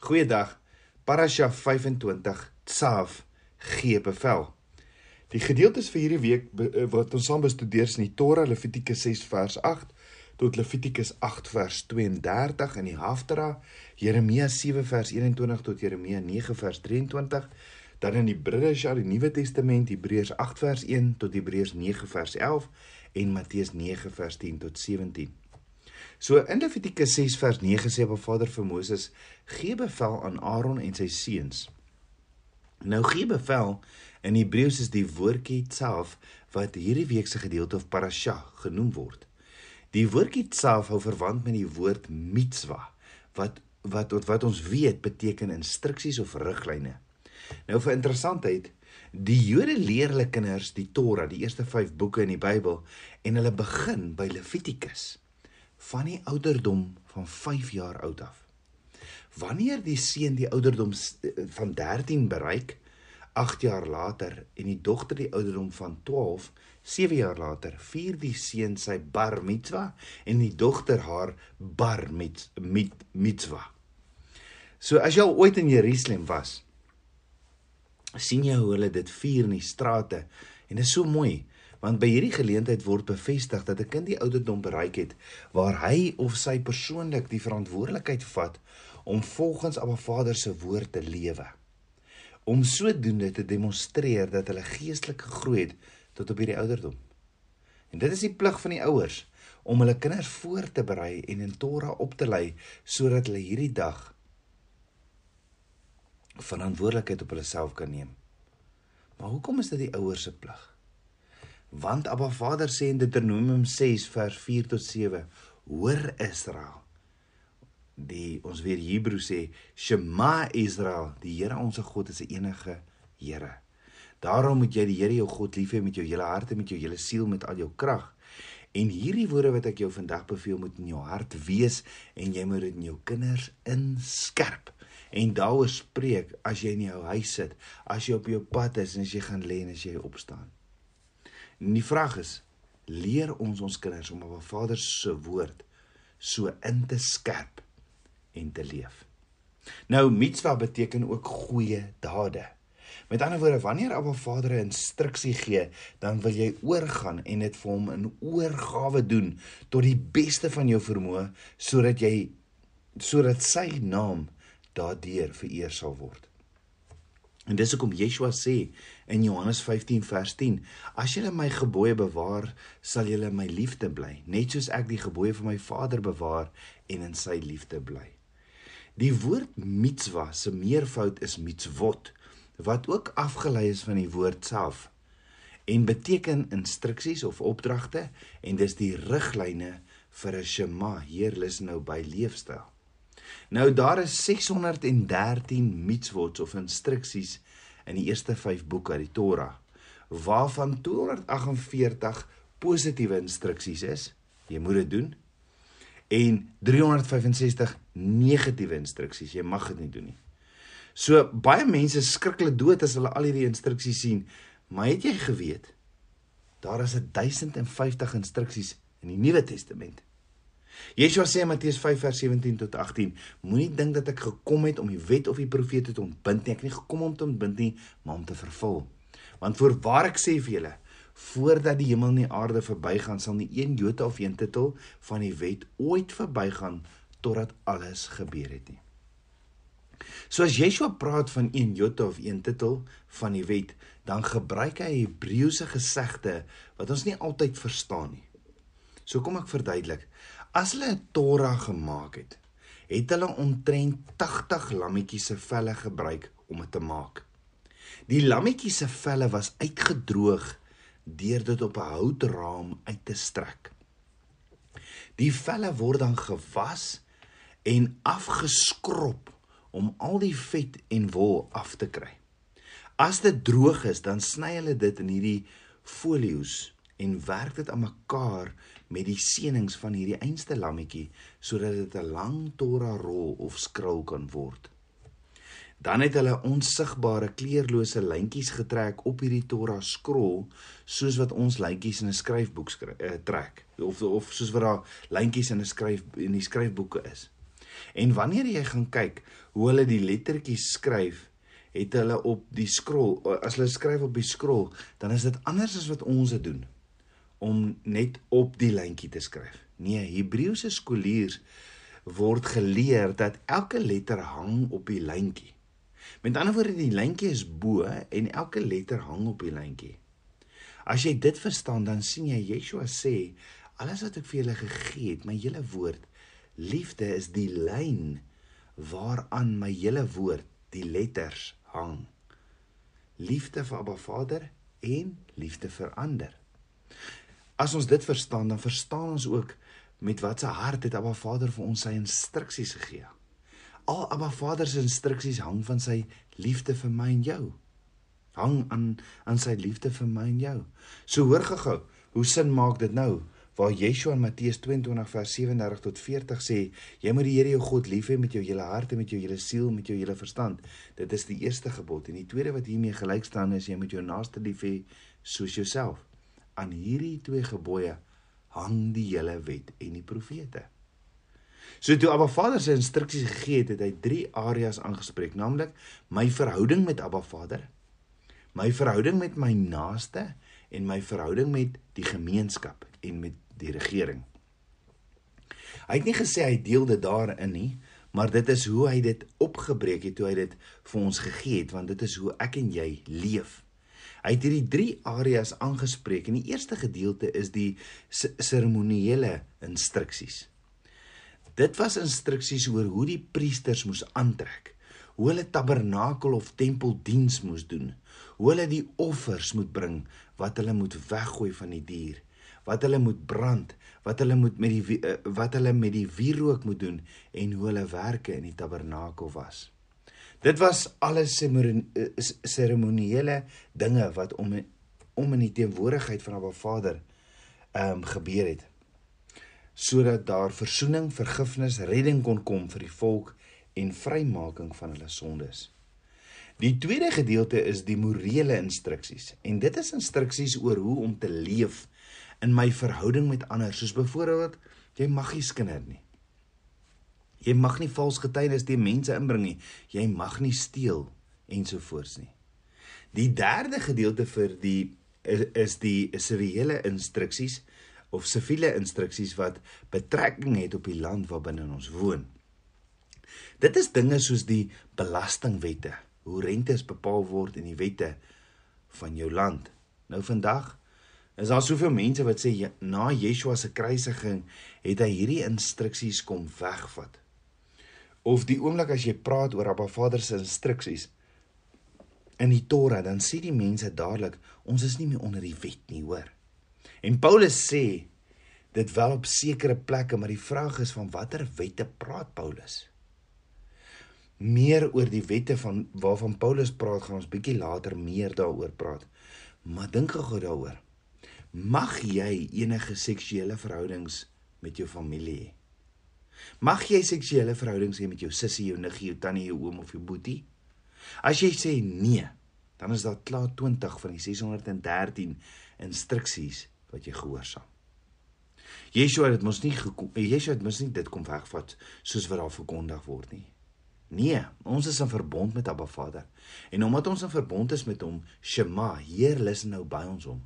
Goeiedag. Parasha 25 Tsav gee bevel. Die gedeeltes vir hierdie week eh, wat ons saam bestudeer is in die Torah Levitikus 6 vers 8 tot Levitikus 8 vers 32 in die Haftara, Jeremia 7 vers 21 tot Jeremia 9 vers 23, dan in die Bridesha, die Nuwe Testament, Hebreërs 8 vers 1 tot Hebreërs 9 vers 11 en Matteus 9 vers 10 tot 17. So in Levitikus 6 vers 9 sê Abba Vader vir Moses: "Gee bevel aan Aaron en sy seuns." Nou gee bevel in Hebreëus is die woordjie self wat hierdie week se gedeelte of parasha genoem word. Die woordjie self hou verwant met die woord mitzwa wat wat wat ons weet beteken instruksies of riglyne. Nou vir interessantheid, die Jode leer hulle kinders die Torah, die eerste 5 boeke in die Bybel en hulle begin by Levitikus van die ouderdom van 5 jaar oud af. Wanneer die seun die ouderdom van 13 bereik, 8 jaar later en die dogter die ouderdom van 12, 7 jaar later, vier die seun sy bar mitzwa en die dogter haar bar mit, mit mitzwa. So as jy al ooit in Jerusalem was, sien jy hoe hulle dit vier in die strate en dit is so mooi want by hierdie geleentheid word bevestig dat 'n kind die ouderdom bereik het waar hy of sy persoonlik die verantwoordelikheid vat om volgens Abba Vader se woord te lewe. Om sodoende te demonstreer dat hulle geestelik gegroei het tot op hierdie ouderdom. En dit is die plig van die ouers om hulle kinders voor te berei en in Torah op te lei sodat hulle hierdie dag verantwoordelikheid op hulle self kan neem. Maar hoekom is dit die ouers se plig? Want Abba Vader sê in Deuteronomium 6 vers 4 tot 7: Hoor Israel. Die ons weer Hebreë sê Shema Israel, die Here ons God is die enige Here. Daarom moet jy die Here jou God lief hê met jou hele hart en met jou hele siel met al jou krag. En hierdie woorde wat ek jou vandag beveel moet in jou hart wees en jy moet dit in jou kinders inskerp en daaroor spreek as jy in jou huis sit, as jy op jou pad is en as jy gaan lê en as jy opstaan. En die vraag is, leer ons ons kinders om op ons Vader se woord so in te skerp en te leef. Nou mitzwa beteken ook goeie dade. Met ander woorde, wanneer Abba Vader 'n instruksie gee, dan wil jy oorgaan en dit vir hom in oorgawe doen tot die beste van jou vermoë sodat jy sodat sy naam daardeur vereer sal word. En dis hoekom Yeshua sê in Johannes 15 vers 10: As julle my gebooie bewaar, sal julle my liefde bly, net soos ek die gebooie van my Vader bewaar en in sy liefde bly. Die woord mitzwa se meervoud is mitzvot, wat ook afgelei is van die woord self en beteken instruksies of opdragte en dis die riglyne vir 'n shema, hier lus nou by leefstyl. Nou daar is 613 mitzvot of instruksies in die eerste 5 boeke uit die Torah, waarvan 248 positiewe instruksies is. Jy moet dit doen. En 365 negatiewe instruksies. Jy mag dit nie doen nie. So baie mense skrik hulle dood as hulle al hierdie instruksies sien. Maar het jy geweet daar is 1050 instruksies in die Nuwe Testament? Yeshua sê in Matteus 5 vers 17 tot 18: Moenie dink dat ek gekom het om die wet of die profete te ontbind nie. Ek het nie gekom om te ontbind nie, maar om te vervul. Want voorwaar ek sê vir julle, voordat die hemel en die aarde verbygaan, sal nie een jota of een titel van die wet ooit verbygaan totdat alles gebeur het nie. So as Yeshua praat van een jota of een titel van die wet, dan gebruik hy Hebreëse gesegde wat ons nie altyd verstaan nie. So kom ek verduidelik. As hulle 'n Torah gemaak het, het hulle omtrent 80 lammetjies se velle gebruik om dit te maak. Die lammetjies se velle was uitgedroog deur dit op 'n houtraam uit te strek. Die velle word dan gewas en afgeskrob om al die vet en wol af te kry. As dit droog is, dan sny hulle dit in hierdie folio's en werk dit aan mekaar met die seënings van hierdie einste lammetjie sodat dit 'n lang Torah rol of skril kan word. Dan het hulle onsigbare kleurlose lyntjies getrek op hierdie Torah skrol soos wat ons lyntjies in 'n skryfboek skry, uh, trek of of soos wat daar lyntjies in 'n skryf in die skryfboeke is. En wanneer jy gaan kyk hoe hulle die lettertjies skryf, het hulle op die skrol, as hulle skryf op die skrol, dan is dit anders as wat ons dit doen om net op die lyntjie te skryf. Nee, Hebreëse skooliers word geleer dat elke letter hang op die lyntjie. Met ander woorde, die lyntjie is bo en elke letter hang op die lyntjie. As jy dit verstaan, dan sien jy Yeshua sê, alles wat ek vir julle gegee het, my hele woord, liefde is die lyn waaraan my hele woord, die letters hang. Liefde vir Abba Vader en liefde vir ander. As ons dit verstaan, dan verstaan ons ook met watter hart het Abba Vader vir ons sy instruksies gegee. Al Abba Vader se instruksies hang van sy liefde vir my en jou. Hang aan aan sy liefde vir my en jou. So hoor gou-gou, hoe sin maak dit nou? Waar Yeshua in Matteus 22 vers 37 tot 40 sê, jy moet die Here jou God lief hê met jou hele hart en met jou hele siel, met jou hele verstand. Dit is die eerste gebod en die tweede wat hiermee gelyk staan is jy moet jou naaste lief hê soos jouself. Aan hierdie twee gebooie hang die hele wet en die profete. So toe Abba Vader sy instruksies gegee het, het hy drie areas aangespreek, naamlik my verhouding met Abba Vader, my verhouding met my naaste en my verhouding met die gemeenskap en met die regering. Hy het nie gesê hy deel dit daarin nie, maar dit is hoe hy dit opgebreek het toe hy dit vir ons gegee het, want dit is hoe ek en jy leef. Hy het hierdie drie areas aangespreek en die eerste gedeelte is die seremoniele instruksies. Dit was instruksies oor hoe die priesters moes aantrek, hoe hulle tabernakel of tempeldiens moes doen, hoe hulle die offers moet bring wat hulle moet weggooi van die dier, wat hulle moet brand, wat hulle moet met die eh, wat hulle met die wierook moet doen en hoe hulle werke in die tabernakel was. Dit was alles seremoniele dinge wat om om in die teenwoordigheid van Abba Vader ehm um, gebeur het sodat daar verzoening, vergifnis, redding kon kom vir die volk en vrymaking van hulle sondes. Die tweede gedeelte is die morele instruksies en dit is instruksies oor hoe om te leef in my verhouding met ander, soos byvoorbeeld jy mag nie skinder nie. Jy mag nie vals getuienis teen mense inbring nie. Jy mag nie steel ensovoorts nie. Die derde gedeelte vir die is, is die siviele instruksies of siviele instruksies wat betrekking het op die land waarbinne ons woon. Dit is dinge soos die belastingwette, hoe rentes bepaal word in die wette van jou land. Nou vandag is daar soveel mense wat sê na Yeshua se kruisiging het hy hierdie instruksies kom wegvat of die oomblik as jy praat oor Abba Vader se instruksies in die Torah, dan sê die mense dadelik, ons is nie meer onder die wet nie, hoor. En Paulus sê dit wel op sekere plekke, maar die vraag is van watter wette praat Paulus? Meer oor die wette van waarvan Paulus praat, gaan ons bietjie later meer daaroor praat. Maar dink gou daaroor. Mag jy enige seksuele verhoudings met jou familie hê? Mag jy seksuele verhoudings hê met jou sussie, jou niggie, jou tannie, jou oom of jou boetie? As jy sê nee, dan is daar klaar 20 van die 613 instruksies wat jy gehoorsaam. Yeshua het mos nie Yeshua het mos nie dit kom wegvat soos wat daar verkondig word nie. Nee, ons is in verbond met Abba Vader. En omdat ons in verbond is met hom, Shema, Heer, luister nou by ons om.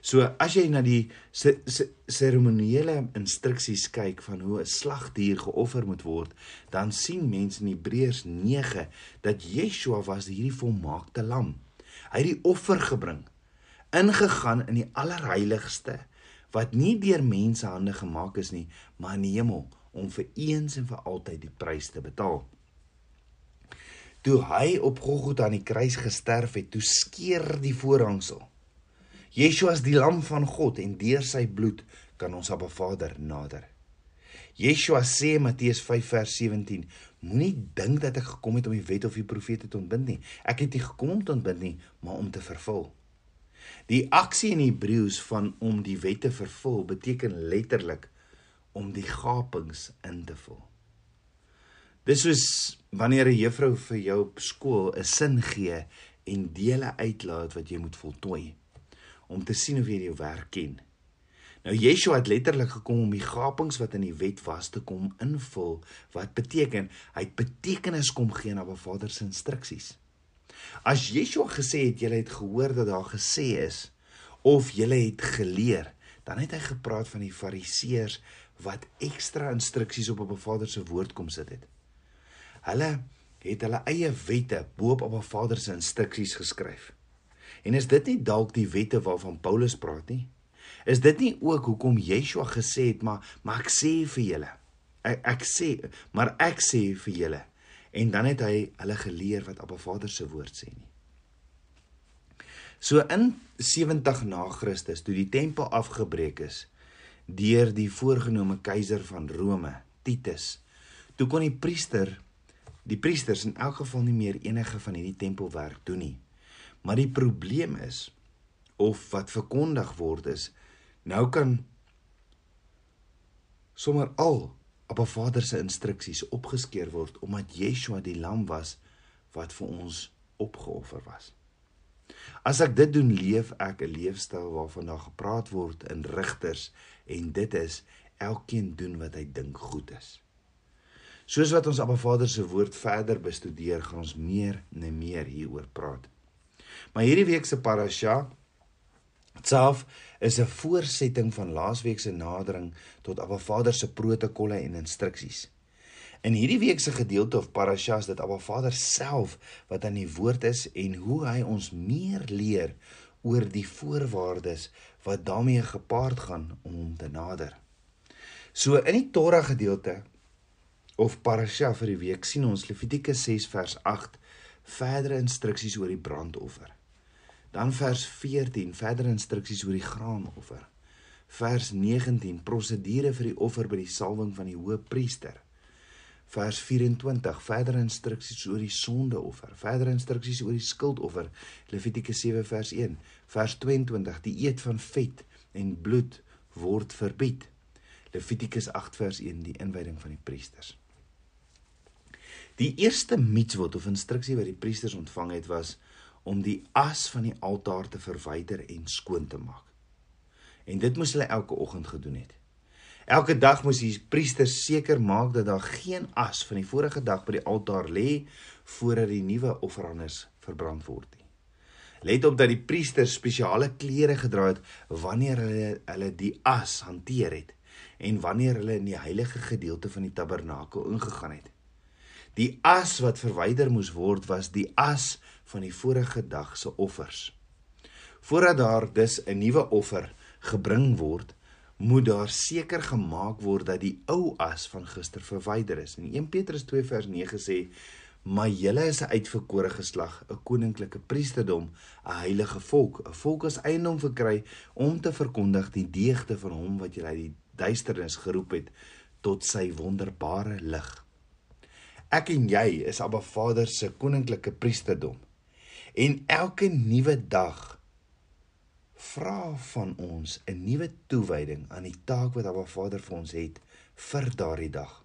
So as jy na die seremoniele instruksies kyk van hoe 'n slagdier geoffer moet word, dan sien mense in Hebreërs 9 dat Yeshua was hierdie volmaakte lam. Hy het die offer gebring, ingegaan in die allerheiligste wat nie deur mense hande gemaak is nie, maar in die hemel om vir eens en vir altyd die prys te betaal. Toe hy op Golgotha aan die kruis gesterf het, toe skeur die voorhangsel Yeshua is die lam van God en deur sy bloed kan ons Abba Vader nader. Yeshua sê Matteus 5 vers 17: Moenie dink dat ek gekom het om die wet of die profete te ontbind nie. Ek het nie gekom om te ontbind nie, maar om te vervul. Die aksie in Hebreëus van om die wet te vervul beteken letterlik om die gapings in te vul. Dis soos wanneer 'n juffrou vir jou op skool 'n sin gee en dele uitlaat wat jy moet voltooi om te sien of jy jou werk ken. Nou Yeshua het letterlik gekom om die gapings wat in die wet was te kom invul wat beteken hy het betekenis kom gee aan Abba Vader se instruksies. As Yeshua gesê het jy het gehoor dat daar gesê is of jy het geleer, dan het hy gepraat van die fariseërs wat ekstra instruksies op Abba Vader se woord kom sit het. Hulle het hulle eie wette bo op Abba Vader se instruksies geskryf. En is dit nie dalk die wette waarvan Paulus praat nie? Is dit nie ook hoekom Yeshua gesê het maar maar ek sê vir julle. Ek ek sê maar ek sê vir julle. En dan het hy hulle geleer wat Abba Vader se woord sê nie. So in 70 na Christus toe die tempel afgebreek is deur die voorgenome keiser van Rome, Titus, toe kon die priester die priesters in elk geval nie meer enige van hierdie tempelwerk doen nie. Maar die probleem is of wat verkondig word is nou kan sommer al 'n Vader se instruksies opgeskeur word omdat Yeshua die lam was wat vir ons opgeoffer was. As ek dit doen, leef ek 'n leefstyl waarvan daar gepraat word in Rigters en dit is elkeen doen wat hy dink goed is. Soos wat ons Abba Vader se woord verder bestudeer, gaan ons meer en meer hieroor praat. Maar hierdie week se parasha self is 'n voortsetting van laasweek se nadering tot Abba Vader se protokolle en instruksies. In hierdie week se gedeelte of parashas dit Abba Vader self wat aan die woord is en hoe hy ons meer leer oor die voorwaardes wat daarmee gepaard gaan om hom te nader. So in die Torah gedeelte of parasha vir die week sien ons Levitikus 6 vers 8 verdere instruksies oor die brandoffer. Dan vers 14 verder instruksies oor die graanoffer. Vers 19 prosedure vir die offer by die salwing van die hoëpriester. Vers 24 verder instruksies oor die sondeoffer, verder instruksies oor die skuldoffer. Levitikus 7 vers 1. Vers 22 die eet van vet en bloed word verbied. Levitikus 8 vers 1 die inwyding van die priesters. Die eerste mitzvot of instruksie wat die priesters ontvang het was om die as van die altaar te verwyder en skoon te maak. En dit moes hulle elke oggend gedoen het. Elke dag moes die priesters seker maak dat daar geen as van die vorige dag by die altaar lê voordat die nuwe offerandes verbrand word nie. Let op dat die priesters spesiale klere gedra het wanneer hulle hulle die as hanteer het en wanneer hulle in die heilige gedeelte van die tabernakel ingegaan het. Die as wat verwyder moes word was die as van die vorige dag se offers. Voordat daar dus 'n nuwe offer gebring word, moet daar seker gemaak word dat die ou as van gister verwyder is. En 1 Petrus 2 vers 9 sê: "Maar julle is 'n uitverkore geslag, 'n koninklike priesterdom, 'n heilige volk, 'n volk as eiendom verkry om te verkondig die deugde van hom wat julle uit die duisternis geroep het tot sy wonderbare lig." Ek en jy is Abba Vader se koninklike priesterdom. En elke nuwe dag vra van ons 'n nuwe toewyding aan die taak wat Abba Vader vir ons het vir daardie dag.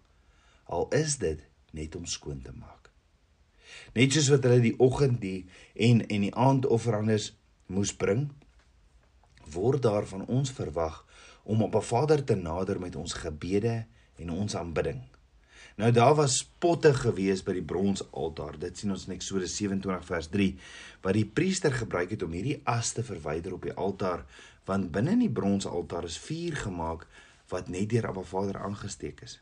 Al is dit net om skoon te maak. Net soos wat hulle die oggend die en en die aandofferandes moes bring, word daar van ons verwag om op 'n Vader te nader met ons gebede en ons aanbidding. Nou daar was potte gewees by die bronsaltaar. Dit sien ons in Eksodus 27 vers 3 wat die priester gebruik het om hierdie as te verwyder op die altaar want binne in die bronsaltaar is vuur gemaak wat net deur Abba Vader aangesteek is.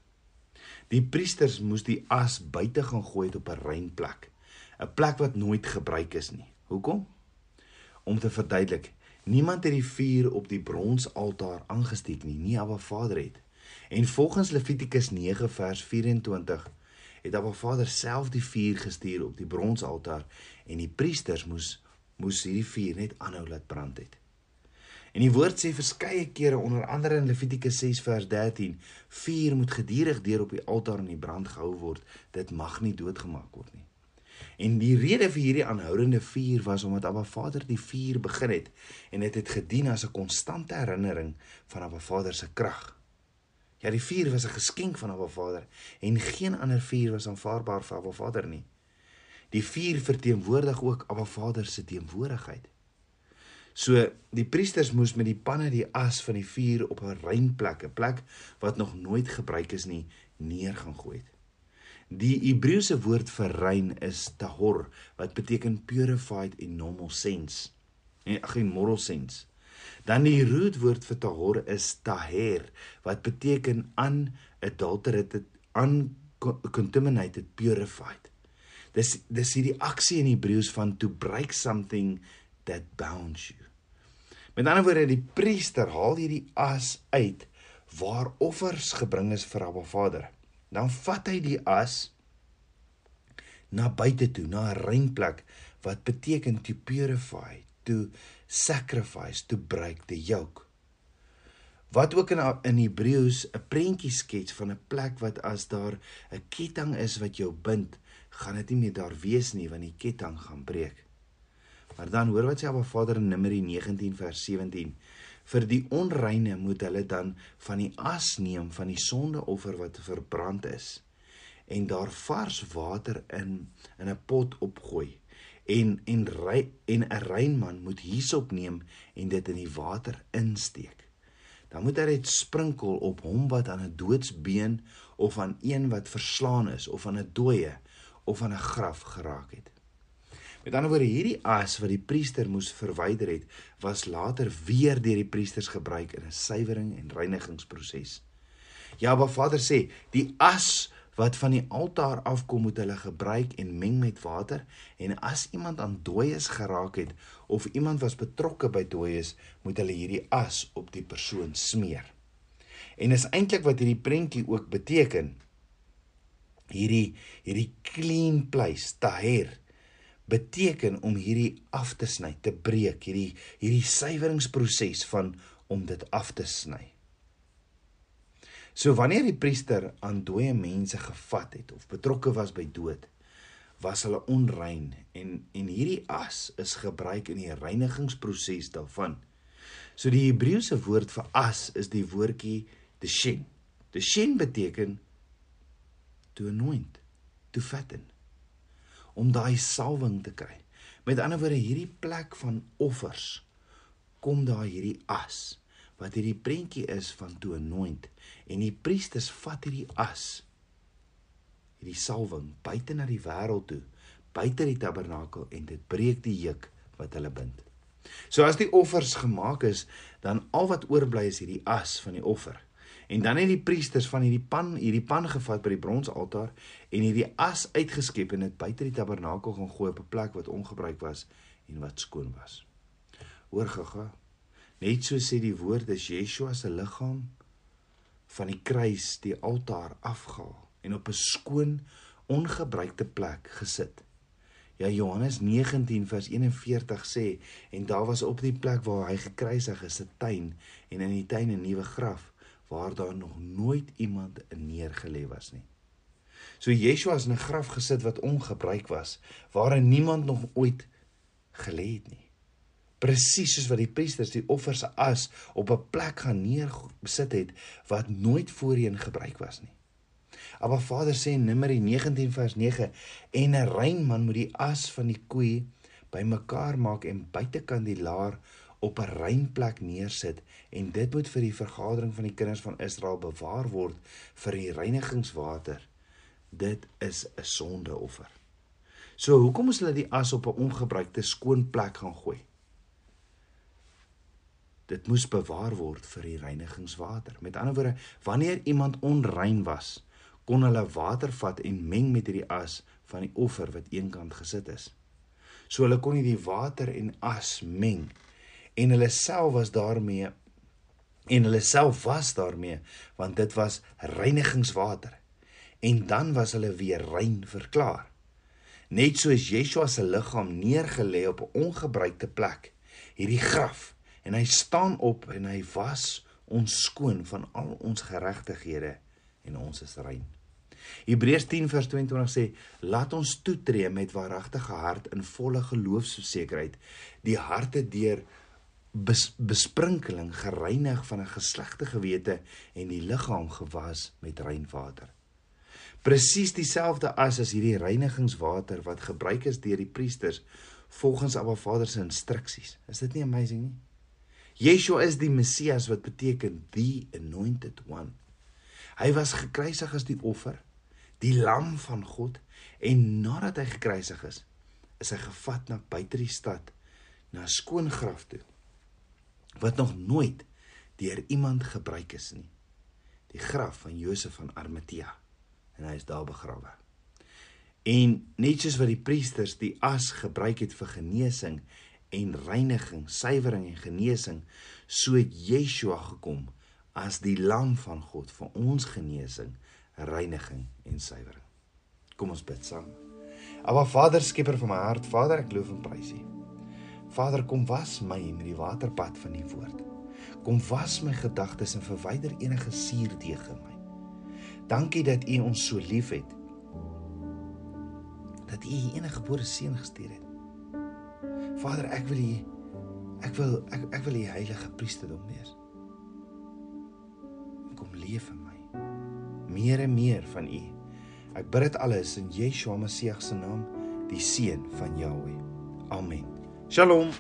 Die priesters moes die as buite gaan gooi op 'n rein plek, 'n plek wat nooit gebruik is nie. Hoekom? Om te verduidelik, niemand het die vuur op die bronsaltaar aangesteek nie, nie Abba Vader het. En volgens Levitikus 9 vers 24 het Abba Vader self die vuur gestuur op die bronsaltaar en die priesters moes moes hierdie vuur net aanhou laat brand het. En die woord sê verskeie kere onder andere in Levitikus 6 vers 13, vuur moet gedurig deur op die altaar in die brand gehou word. Dit mag nie doodgemaak word nie. En die rede vir hierdie aanhoudende vuur was omdat Abba Vader die vuur begin het en dit het, het gedien as 'n konstante herinnering van Abba Vader se krag. Ja, die vuur was 'n geskenk van Abba Vader en geen ander vuur was aanvaarbaar vir Abba Vader nie. Die vuur verteenwoordig ook Abba Vader se teenwoordigheid. So die priesters moes met die panne die as van die vuur op 'n rein plek, 'n plek wat nog nooit gebruik is nie, neer gaan gooi. Die Hebreëse woord vir rein is tahor wat beteken purified in normal sense. En geen moral sense. Dan die rootwoord vir tahor is taher wat beteken unadulterated, uncontaminated, purified. Dis dis hierdie aksie in Hebreëus van to break something that bounds you. Met ander woorde, die priester haal hierdie as uit waar offers gebring is vir Abba Vader. Dan vat hy die as na buite toe, na 'n rein plek wat beteken to purify, to sacrifice, to break the yoke. Wat ook in in Hebreëus 'n prentjie skets van 'n plek wat as daar 'n ketting is wat jou bind, gaan dit nie meer daar wees nie want die ketting gaan breek. Maar dan hoor wat sê Abba Vader in Numeri 19 vers 17. Vir die onreine moet hulle dan van die as neem van die sondeoffer wat verbrand is en daar vars water in in 'n pot opgooi en en ry en 'n rein man moet hierop neem en dit in die water insteek. Dan moet hy dit sprinkel op hom wat aan 'n doodsbeen of aan een wat verslaan is of aan 'n dooie of aan 'n graf geraak het. Met ander woorde, hierdie as wat die priester moes verwyder het, was later weer deur die priesters gebruik in 'n suiwering en reinigingsproses. Ja, maar Vader sê, die as wat van die altaar afkom moet hulle gebruik en meng met water en as iemand aan dooies geraak het of iemand was betrokke by dooies, moet hulle hierdie as op die persoon smeer. En is eintlik wat hierdie prentjie ook beteken. Hierdie hierdie clean place, taher beteken om hierdie af te sny, te breek, hierdie hierdie suiweringsproses van om dit af te sny. So wanneer die priester aan dooie mense gevat het of betrokke was by dood, was hulle onrein en en hierdie as is gebruik in die reinigingsproses daarvan. So die Hebreëse woord vir as is die woordjie teshen. Teshen beteken to anoint, to fatten om daai salwing te kry. Met ander woorde hierdie plek van offers kom daar hierdie as wat hierdie prentjie is van toe anoint en die priesters vat hierdie as hierdie salwing buite na die wêreld toe buite die tabernakel en dit breek die juk wat hulle bind. So as die offers gemaak is, dan al wat oorbly is hierdie as van die offer. En dan het die priesters van hierdie pan hierdie pan gevat by die bronsaltaar en hierdie as uitgeskep en dit buite die tabernakel gaan gooi op 'n plek wat ongebruik was en wat skoon was. Hoor gaga. Net so sê die woord is Yeshua se liggaam van die kruis die altaar afgehaal en op 'n skoon ongebruikte plek gesit. Ja Johannes 19 vers 41 sê en daar was op die plek waar hy gekruisig is 'n tuin en in die tuin 'n nuwe graf waar daar nog nooit iemand neergelê was nie. So Yeshua is in 'n graf gesit wat ongebruik was, waarin niemand nog ooit gelê het nie. Presies soos wat die priesters die offers se as op 'n plek gaan neersit het wat nooit voorheen gebruik was nie. Maar Vader sê in Numeri 19 vers 9 en 'n rein man moet die as van die koei bymekaar maak en buitekant die laar op 'n rein plek neersit en dit moet vir die vergadering van die kinders van Israel bewaar word vir die reinigingswater. Dit is 'n sondeoffer. So hoekom is hulle die as op 'n ongebruikte skoon plek gaan gooi? Dit moes bewaar word vir die reinigingswater. Met ander woorde, wanneer iemand onrein was, kon hulle water vat en meng met hierdie as van die offer wat eenkant gesit is. So hulle kon nie die water en as meng en hulle self was daarmee en hulle self was daarmee want dit was reinigingswater en dan was hulle weer rein verklaar net soos Yeshua se liggaam neergelê op 'n ongebruikte plek hierdie graf en hy staan op en hy was ons skoon van al ons geregtighede en ons is rein Hebreërs 10 vers 22 sê laat ons toetree met waaragtige hart in volle geloofsversekerheid die harte deur bes, besprinkeling gereinig van 'n geslegte gewete en die liggaam gewas met rein water. Presies dieselfde as as hierdie reinigingswater wat gebruik is deur die priesters volgens Abba Vader se instruksies. Is dit nie amazing nie? Yeshua is die Messias wat beteken the anointed one. Hy was gekruisig as die offer, die lam van God en nadat hy gekruisig is, is hy gevat na buite die stad na 'n skoon graf toe wat nog nooit deur iemand gebruik is nie. Die graf van Josef van Arimatea en hy is daar begrawe. En net soos wat die priesters die as gebruik het vir genesing en reiniging, suiwering en genesing, so het Yeshua gekom as die lam van God vir ons genesing, reiniging en suiwering. Kom ons bid saam. Aba Vader, skieper van my hart, Vader, ek loof en prys U. Vader, kom was my met die waterpad van U woord. Kom was my gedagtes en verwyder enige suurdeeg in my. Dankie dat U ons so liefhet. Dat U U enige gebore seun gestuur het. Vader, ek wil U ek wil ek, ek wil U heilige priesterdom wees. Kom leef in my. Meer en meer van U. Ek bid dit alles in Yeshua Messie se naam, die seun van Jahweh. Amen. Shalom.